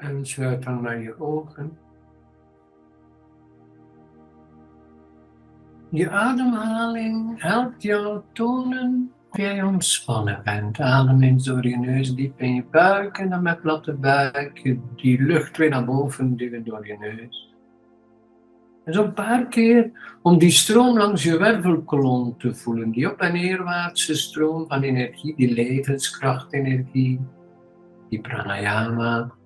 En sluit dan maar je ogen. Je ademhaling helpt jou tonen of jij ontspannen bent. Adem in door je neus diep in je buik en dan met platte buik die lucht weer naar boven duwen door je neus. En zo een paar keer om die stroom langs je wervelkolom te voelen, die op- en neerwaartse stroom van energie, die levenskrachtenergie, die pranayama.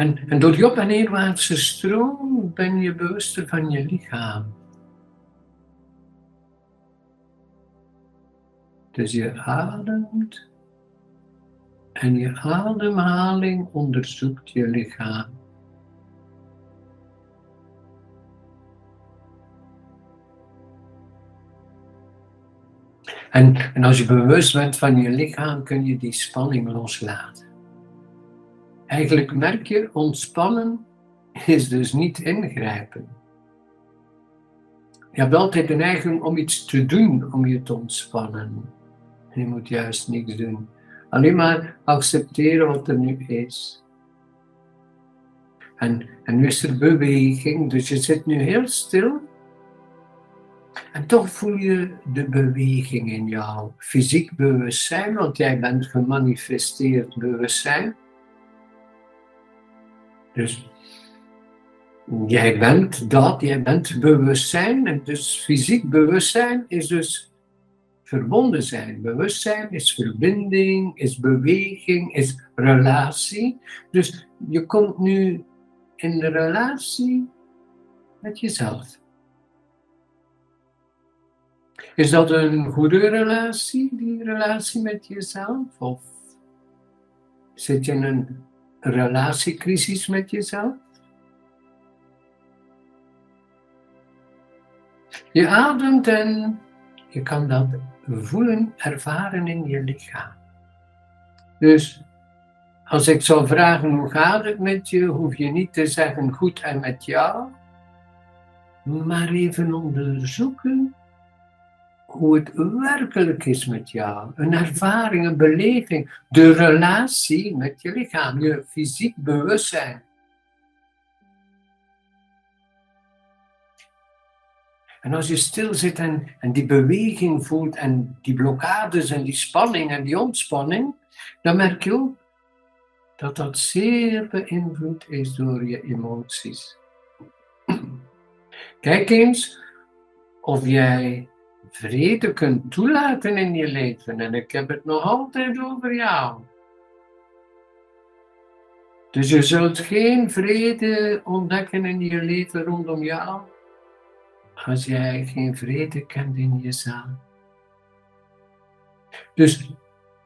En, en door die op- en neerwaartse stroom ben je bewuster van je lichaam. Dus je ademt en je ademhaling onderzoekt je lichaam. En, en als je bewust bent van je lichaam, kun je die spanning loslaten. Eigenlijk merk je, ontspannen is dus niet ingrijpen. Je hebt altijd de neiging om iets te doen om je te ontspannen. En je moet juist niks doen. Alleen maar accepteren wat er nu is. En, en nu is er beweging, dus je zit nu heel stil. En toch voel je de beweging in jou. Fysiek bewustzijn, want jij bent gemanifesteerd bewustzijn. Dus jij bent dat, jij bent bewustzijn. En dus fysiek bewustzijn is dus verbonden zijn. Bewustzijn is verbinding, is beweging, is relatie. Dus je komt nu in de relatie met jezelf. Is dat een goede relatie, die relatie met jezelf? Of zit je in een relatiecrisis met jezelf? Je ademt en je kan dat voelen, ervaren in je lichaam. Dus als ik zou vragen hoe gaat het met je, hoef je niet te zeggen goed en met jou, maar even onderzoeken hoe het werkelijk is met jou. Een ervaring, een beleving, de relatie met je lichaam, je fysiek bewustzijn. En als je stil zit en, en die beweging voelt en die blokkades en die spanning en die ontspanning, dan merk je ook dat dat zeer beïnvloed is door je emoties. Kijk eens of jij vrede kunt toelaten in je leven. En ik heb het nog altijd over jou. Dus je zult geen vrede ontdekken in je leven rondom jou als jij geen vrede kent in jezelf. Dus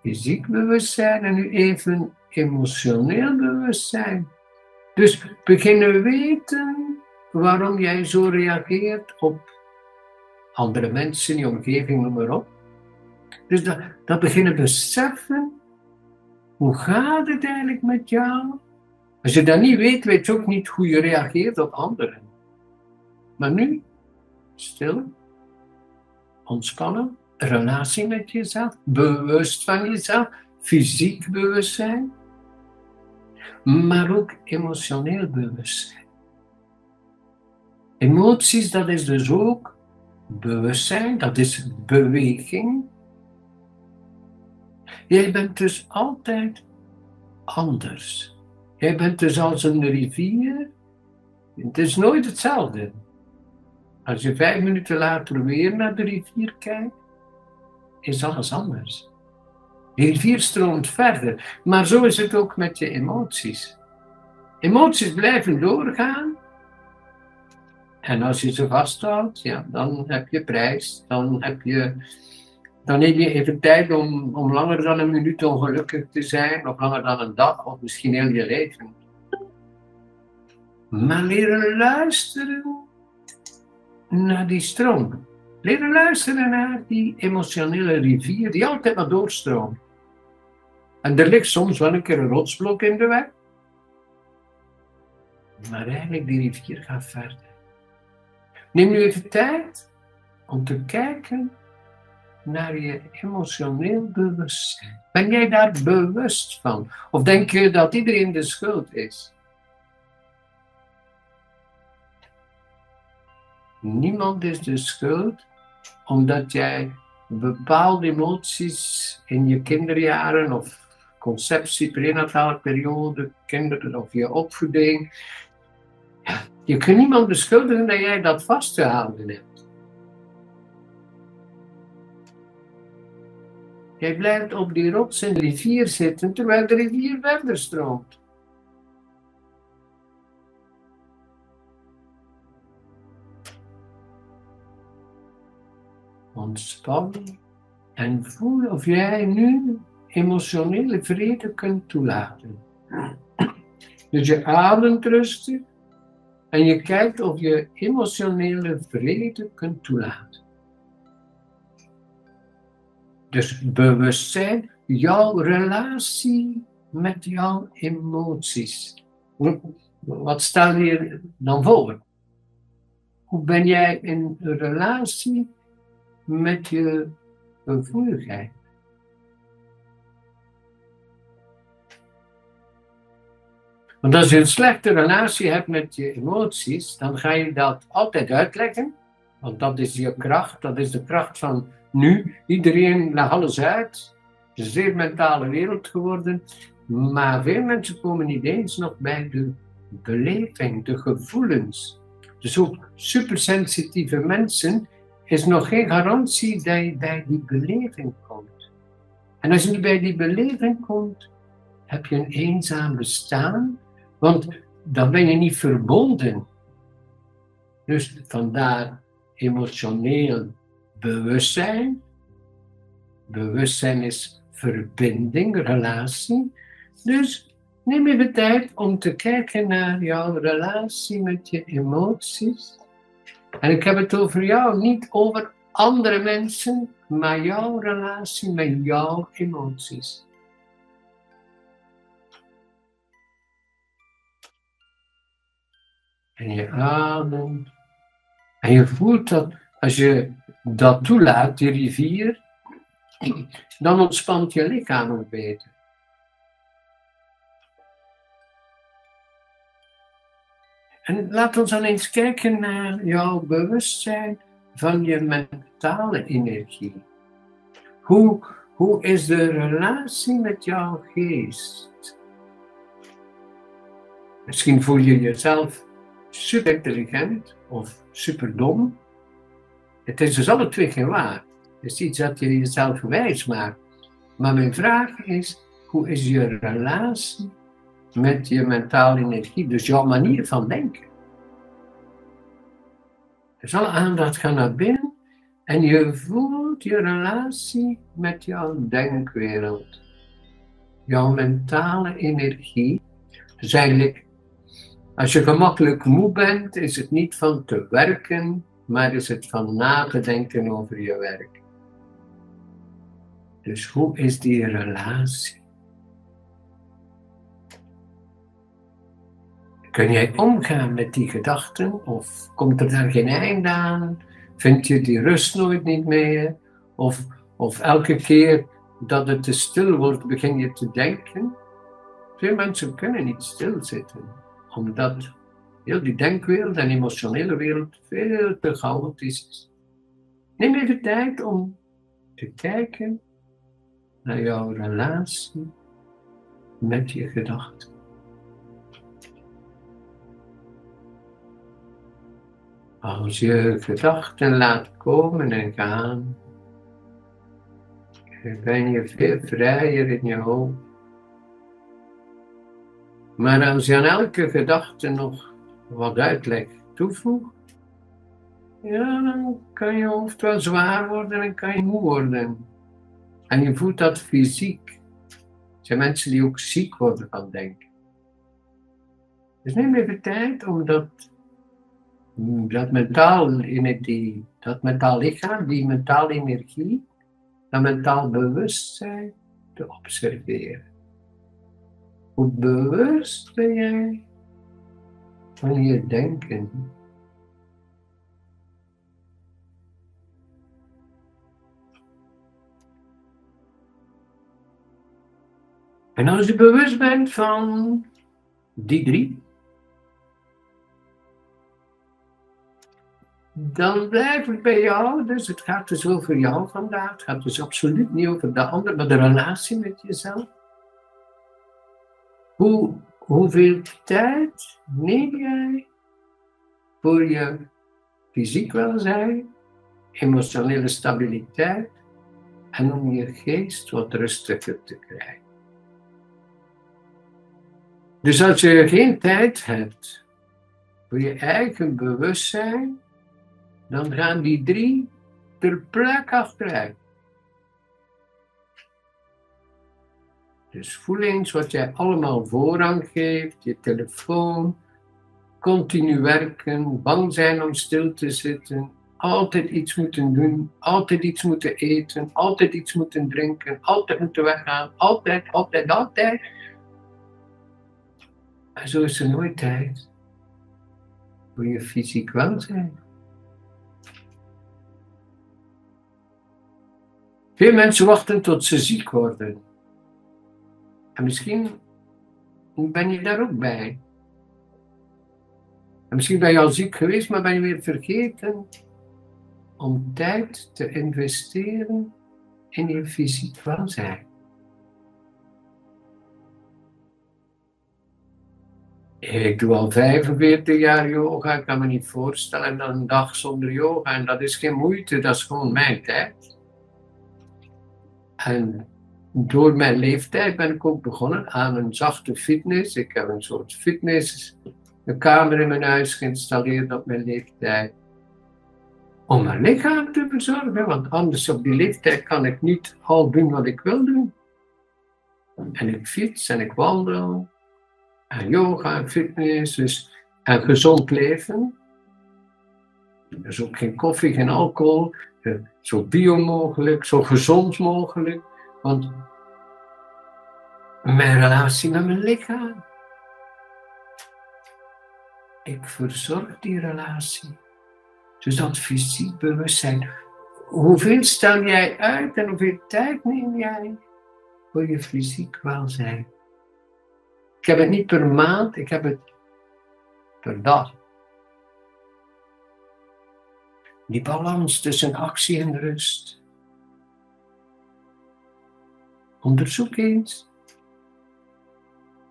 fysiek bewustzijn en nu even emotioneel bewustzijn. Dus beginnen weten waarom jij zo reageert op andere mensen, je omgeving, noem maar op. Dus dat, dat beginnen beseffen, hoe gaat het eigenlijk met jou? Als je dat niet weet, weet je ook niet hoe je reageert op anderen. Maar nu, stil, ontspannen, relatie met jezelf, bewust van jezelf, fysiek bewustzijn, maar ook emotioneel bewustzijn. Emoties, dat is dus ook bewustzijn, dat is beweging. Jij bent dus altijd anders. Jij bent dus als een rivier. Het is nooit hetzelfde. Als je vijf minuten later weer naar de rivier kijkt, is alles anders. De rivier stroomt verder, maar zo is het ook met je emoties. Emoties blijven doorgaan. En als je ze vasthoudt, ja, dan heb je prijs. Dan heb je, dan neem je even tijd om, om langer dan een minuut ongelukkig te zijn, of langer dan een dag, of misschien heel je leven. Maar leren luisteren naar die stroom. Leren luisteren naar die emotionele rivier die altijd maar doorstroomt. En er ligt soms wel een keer een rotsblok in de weg. Maar eigenlijk, die rivier gaat verder. Neem nu even tijd om te kijken naar je emotioneel bewustzijn. Ben jij daar bewust van? Of denk je dat iedereen de schuld is? Niemand is de schuld omdat jij bepaalde emoties in je kinderjaren of conceptie, prenatale periode, kinderen of je opvoeding. Je kunt niemand beschuldigen dat jij dat vastgehouden hebt. Jij blijft op die rots in de rivier zitten terwijl de rivier verder stroomt. Ontspan en voel of jij nu emotionele vrede kunt toelaten. Dus je ademt rustig en je kijkt of je emotionele vrede kunt toelaten. Dus bewustzijn, jouw relatie met jouw emoties. Wat stel je dan voor? Hoe ben jij in relatie met je gevoeligheid? Want als je een slechte relatie hebt met je emoties, dan ga je dat altijd uitleggen. Want dat is je kracht, dat is de kracht van nu. Iedereen legt alles uit. Het is een zeer mentale wereld geworden. Maar veel mensen komen niet eens nog bij de beleving, de gevoelens. Dus ook supersensitieve mensen is nog geen garantie dat je bij die beleving komt. En als je niet bij die beleving komt, heb je een eenzaam bestaan want dan ben je niet verbonden. Dus vandaar emotioneel bewustzijn. Bewustzijn is verbinding, relatie. Dus neem even tijd om te kijken naar jouw relatie met je emoties. En ik heb het over jou, niet over andere mensen, maar jouw relatie met jouw emoties. En je ademt. En je voelt dat als je dat toelaat, die rivier, dan ontspant je lichaam ook beter. En laat ons dan eens kijken naar jouw bewustzijn van je mentale energie. Hoe, hoe is de relatie met jouw geest? Misschien voel je jezelf super intelligent of super dom. Het is dus alle twee geen waar. Het is iets dat je jezelf wijs maakt. Maar mijn vraag is, hoe is je relatie met je mentale energie, dus jouw manier van denken? Dus alle aandacht gaat naar binnen en je voelt je relatie met jouw denkwereld. Jouw mentale energie. Dus als je gemakkelijk moe bent, is het niet van te werken, maar is het van na te denken over je werk. Dus hoe is die relatie? Kun jij omgaan met die gedachten of komt er daar geen einde aan? Vind je die rust nooit niet meer? Of, of elke keer dat het te stil wordt, begin je te denken? Veel mensen kunnen niet stilzitten omdat heel die denkwereld en emotionele wereld veel te chaotisch is. Neem even tijd om te kijken naar jouw relatie met je gedachten. Als je gedachten laat komen en gaan, ben je veel vrijer in je hoofd. Maar als je aan elke gedachte nog wat uitleg toevoegt, ja, dan kan je hoofd wel zwaar worden en kan je moe worden. En je voelt dat fysiek. Er zijn mensen die ook ziek worden van denken. Dus neem even tijd om dat, dat mentaal, die, dat mentaal lichaam, die mentale energie, dat mentaal bewustzijn te observeren. Hoe bewust ben jij van je denken? En als je bewust bent van die drie, dan blijf het bij jou. Dus het gaat dus over jou vandaag. Het gaat dus absoluut niet over de ander, maar de relatie met jezelf. Hoe, hoeveel tijd neem jij voor je fysiek welzijn, emotionele stabiliteit en om je geest wat rustiger te krijgen? Dus als je geen tijd hebt voor je eigen bewustzijn, dan gaan die drie ter plek achteruit. Dus voel eens wat jij allemaal voorrang geeft, je telefoon, continu werken, bang zijn om stil te zitten, altijd iets moeten doen, altijd iets moeten eten, altijd iets moeten drinken, altijd moeten weggaan, altijd, altijd, altijd. En zo is er nooit tijd voor je fysiek welzijn. Veel mensen wachten tot ze ziek worden. En misschien ben je daar ook bij. En misschien ben je al ziek geweest, maar ben je weer vergeten om tijd te investeren in je fysiek welzijn. Ik doe al 45 jaar yoga, ik kan me niet voorstellen dat een dag zonder yoga, en dat is geen moeite, dat is gewoon mijn tijd. En door mijn leeftijd ben ik ook begonnen aan een zachte fitness. Ik heb een soort fitness, kamer in mijn huis geïnstalleerd op mijn leeftijd. Om mijn lichaam te verzorgen, want anders op die leeftijd kan ik niet al doen wat ik wil doen. En ik fiets en ik wandel. En yoga en fitness. Dus, en gezond leven. Dus ook geen koffie, geen alcohol. Eh, zo bio mogelijk, zo gezond mogelijk. Want mijn relatie met mijn lichaam. Ik verzorg die relatie. Dus dat fysiek bewustzijn. Hoeveel stel jij uit en hoeveel tijd neem jij voor je fysiek welzijn? Ik heb het niet per maand, ik heb het per dag. Die balans tussen actie en rust. Onderzoek eens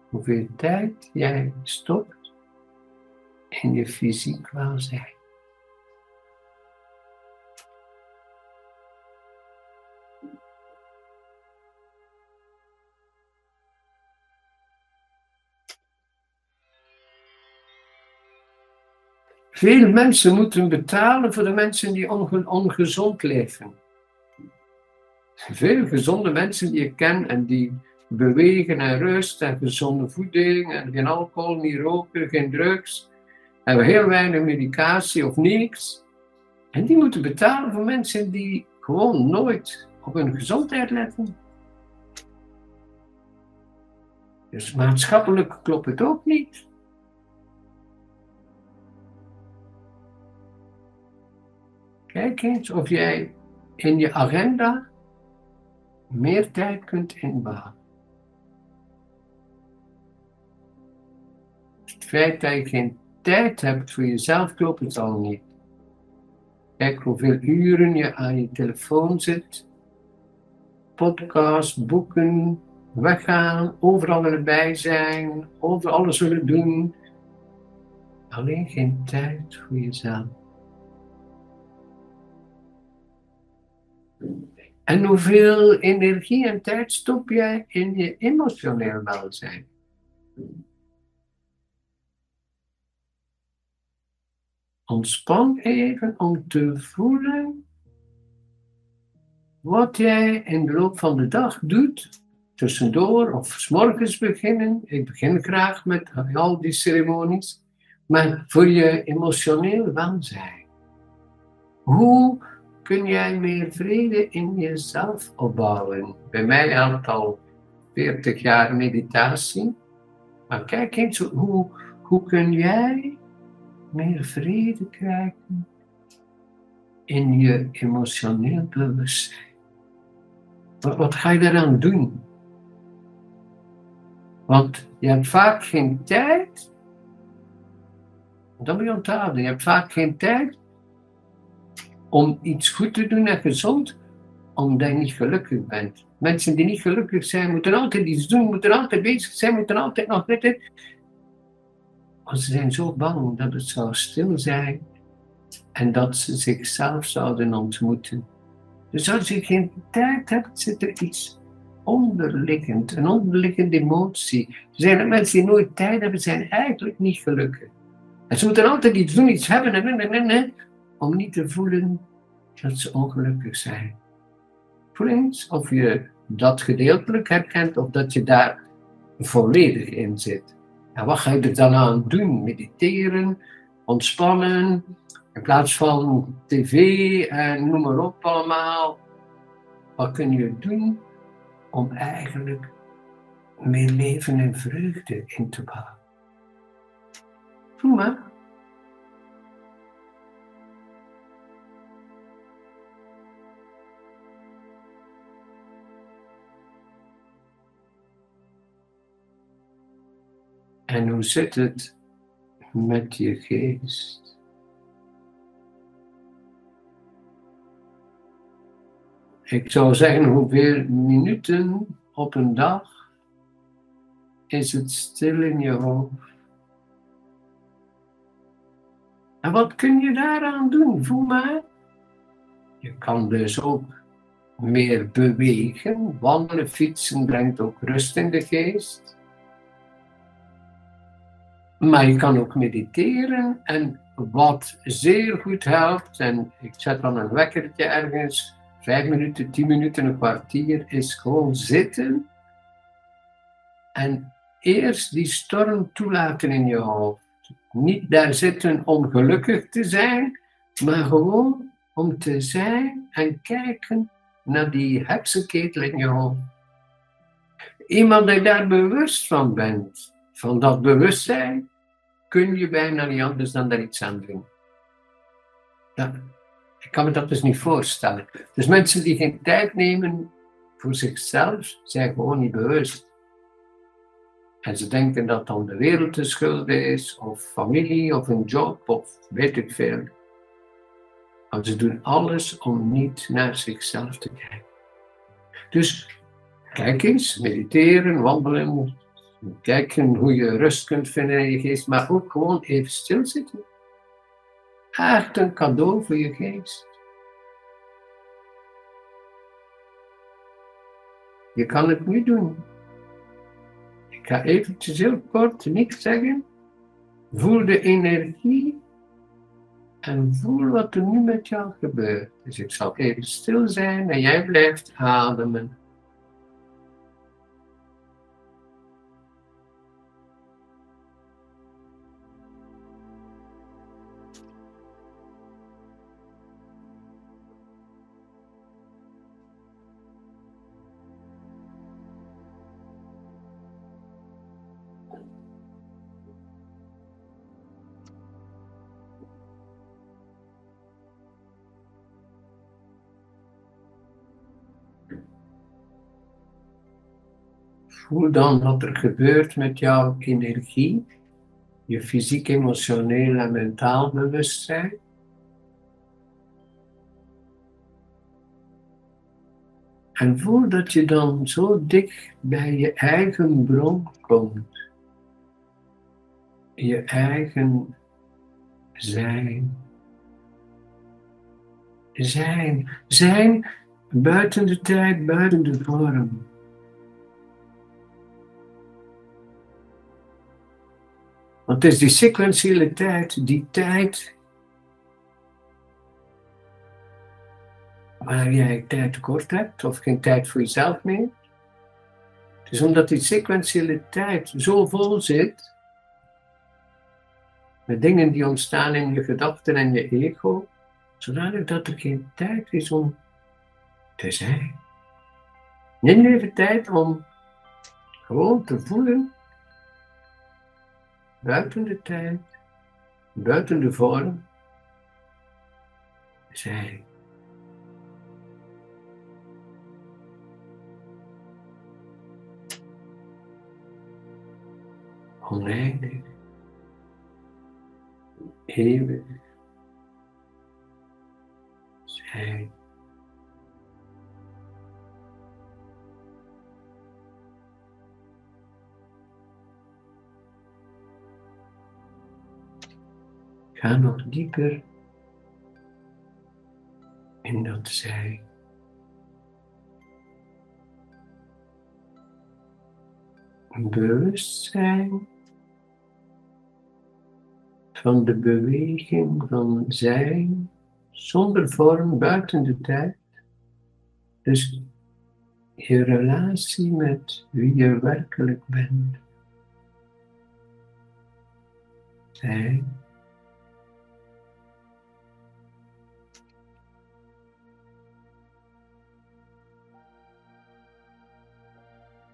hoeveel tijd jij stopt in je fysiek welzijn. Veel mensen moeten betalen voor de mensen die ongezond leven. Veel gezonde mensen die ik ken en die bewegen en rust en gezonde voeding en geen alcohol, niet roken, geen drugs, hebben heel weinig medicatie of niks. En die moeten betalen voor mensen die gewoon nooit op hun gezondheid letten. Dus maatschappelijk klopt het ook niet. Kijk eens of jij in je agenda meer tijd kunt inbouwen. Het feit dat je geen tijd hebt voor jezelf klopt het al niet. Kijk hoeveel uren je aan je telefoon zit. Podcast, boeken, weggaan, overal erbij zijn, over alles willen doen. Alleen geen tijd voor jezelf. En hoeveel energie en tijd stop jij in je emotioneel welzijn? Ontspan even om te voelen wat jij in de loop van de dag doet, tussendoor of s morgens beginnen. Ik begin graag met al die ceremonies, maar voor je emotioneel welzijn. Hoe kun jij meer vrede in jezelf opbouwen. Bij mij helpt al 40 jaar meditatie. Maar kijk eens, hoe, hoe kun jij meer vrede krijgen in je emotioneel bewustzijn? Wat, ga je daaraan doen? Want je hebt vaak geen tijd. Dat moet je onthouden. Je hebt vaak geen tijd om iets goed te doen en gezond, omdat je niet gelukkig bent. Mensen die niet gelukkig zijn, moeten altijd iets doen, moeten altijd bezig zijn, moeten altijd nog dit. Want ze zijn zo bang dat het zou stil zijn en dat ze zichzelf zouden ontmoeten. Dus als je geen tijd hebt, zit er iets onderliggend, een onderliggende emotie. Er zijn er mensen die nooit tijd hebben, zijn eigenlijk niet gelukkig. En ze moeten altijd iets doen, iets hebben, en, en, en, om niet te voelen dat ze ongelukkig zijn. Voel eens of je dat gedeeltelijk herkent of dat je daar volledig in zit. En wat ga je er dan aan doen? Mediteren, ontspannen, in plaats van tv en noem maar op allemaal. Wat kun je doen om eigenlijk meer leven en vreugde in te bouwen? Voel maar. En hoe zit het met je geest? Ik zou zeggen, hoeveel minuten op een dag is het stil in je hoofd? En wat kun je daaraan doen? Voel maar. Je kan dus ook meer bewegen. Wandelen, fietsen brengt ook rust in de geest. Maar je kan ook mediteren en wat zeer goed helpt, en ik zet dan een wekkertje ergens, vijf minuten, tien minuten, een kwartier, is gewoon zitten en eerst die storm toelaten in je hoofd. Niet daar zitten om gelukkig te zijn, maar gewoon om te zijn en kijken naar die heksenketel in je hoofd. Iemand die daar bewust van bent, van dat bewustzijn, kun je bijna niet anders dan daar iets aan doen. ik kan me dat dus niet voorstellen. Dus mensen die geen tijd nemen voor zichzelf, zijn gewoon niet bewust. En ze denken dat dan de wereld de schuld is, of familie, of een job, of weet ik veel. Maar ze doen alles om niet naar zichzelf te kijken. Dus kijk eens, mediteren, wandelen, Kijken hoe je rust kunt vinden in je geest, maar ook gewoon even stilzitten. Echt een cadeau voor je geest. Je kan het nu doen. Ik ga eventjes heel kort niks zeggen. Voel de energie en voel wat er nu met jou gebeurt. Dus ik zal even stil zijn en jij blijft ademen. Voel dan wat er gebeurt met jouw energie, je fysiek, emotioneel en mentaal bewustzijn. En voel dat je dan zo dik bij je eigen bron komt. Je eigen zijn. Zijn. Zijn buiten de tijd, buiten de vorm. Want het is die sequentiële tijd, die tijd waar jij tijd tekort hebt of geen tijd voor jezelf meer. Het is omdat die sequentiële tijd zo vol zit met dingen die ontstaan in je gedachten en je ego, zodanig dat er geen tijd is om te zijn. Neem even tijd om gewoon te voelen buiten de tijd, buiten de vorm, zijn. oneindig, eeuwig Ga nog dieper in dat zij. Bewustzijn van de beweging van zijn zonder vorm buiten de tijd. Dus je relatie met wie je werkelijk bent.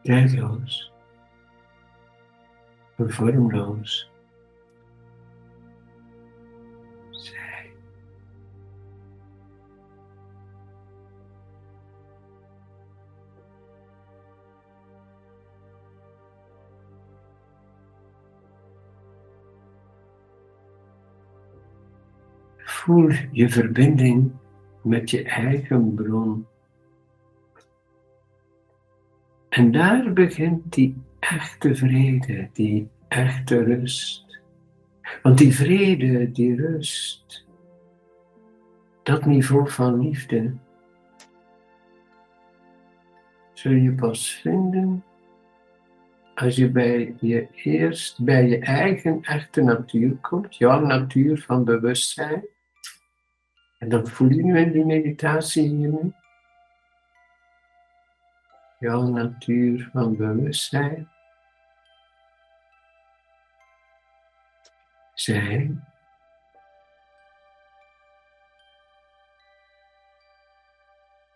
Tijdloos, vormloos. Zij. Voel je verbinding met je eigen bron. En daar begint die echte vrede, die echte rust. Want die vrede, die rust, dat niveau van liefde, zul je pas vinden als je bij je eerst bij je eigen echte natuur komt, jouw natuur van bewustzijn. En dat voel je nu in die meditatie hier nu jouw natuur van bewustzijn zijn.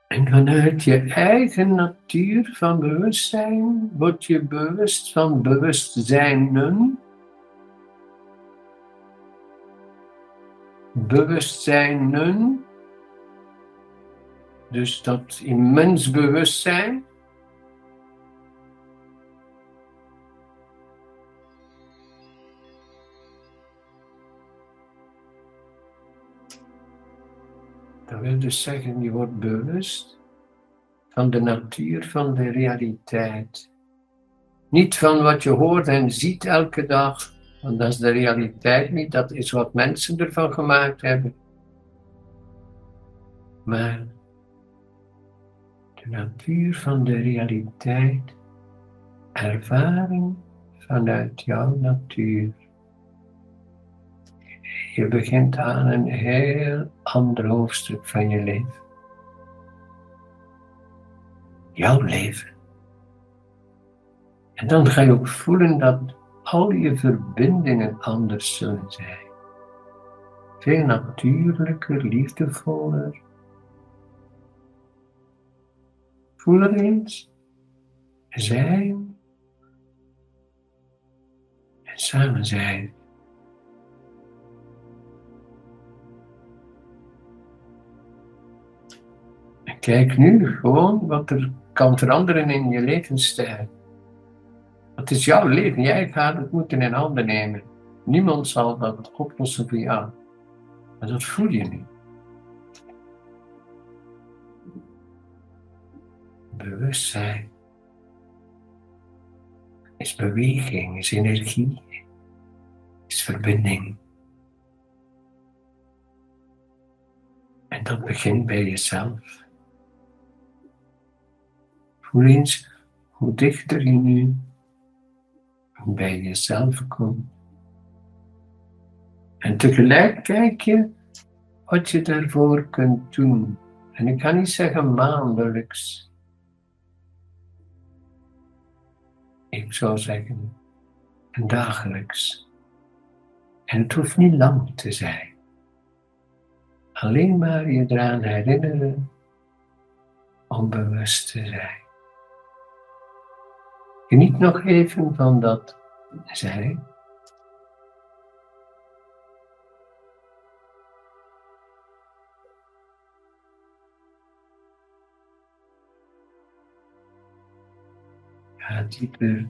En vanuit je eigen natuur van bewustzijn word je bewust van bewustzijnen. Bewustzijnen. Dus dat immens bewustzijn. Wil dus zeggen, je wordt bewust van de natuur van de realiteit. Niet van wat je hoort en ziet elke dag, want dat is de realiteit niet, dat is wat mensen ervan gemaakt hebben. Maar de natuur van de realiteit, ervaring vanuit jouw natuur je begint aan een heel ander hoofdstuk van je leven. Jouw leven. En dan ga je ook voelen dat al je verbindingen anders zullen zijn. Veel natuurlijker, liefdevoller. Voel er eens. Zijn. En samen zijn. Kijk nu gewoon wat er kan veranderen in je levensstijl. Het is jouw leven, jij gaat het moeten in handen nemen. Niemand zal dat oplossen voor jou. Maar dat voel je nu. Bewustzijn is beweging, is energie, is verbinding. En dat begint bij jezelf. Voel eens hoe dichter je nu bij jezelf komt. En tegelijk kijk je wat je daarvoor kunt doen. En ik kan niet zeggen maandelijks. Ik zou zeggen dagelijks. En het hoeft niet lang te zijn. Alleen maar je eraan herinneren om bewust te zijn. Geniet nog even van dat zijn. Ga dieper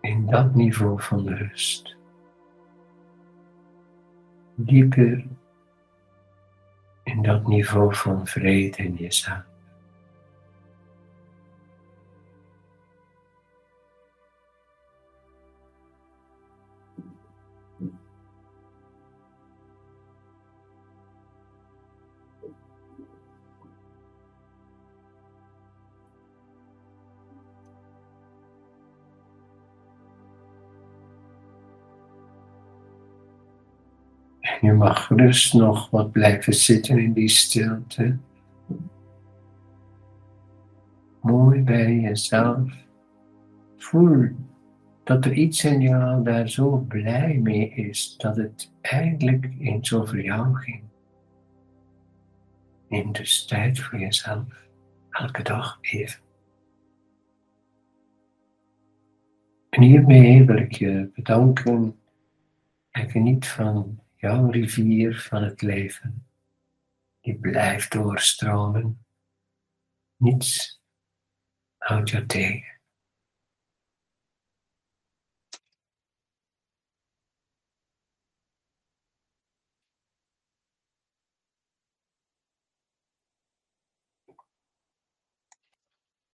in dat niveau van rust. Dieper in dat niveau van vrede in jezelf. Mag rust nog wat blijven zitten in die stilte. Mooi bij jezelf. Voel dat er iets in jou daar zo blij mee is dat het eigenlijk eens over jou ging. Neem dus tijd voor jezelf, elke dag even. En hiermee wil ik je bedanken en geniet van jouw rivier van het leven, die blijft doorstromen. Niets houdt je tegen.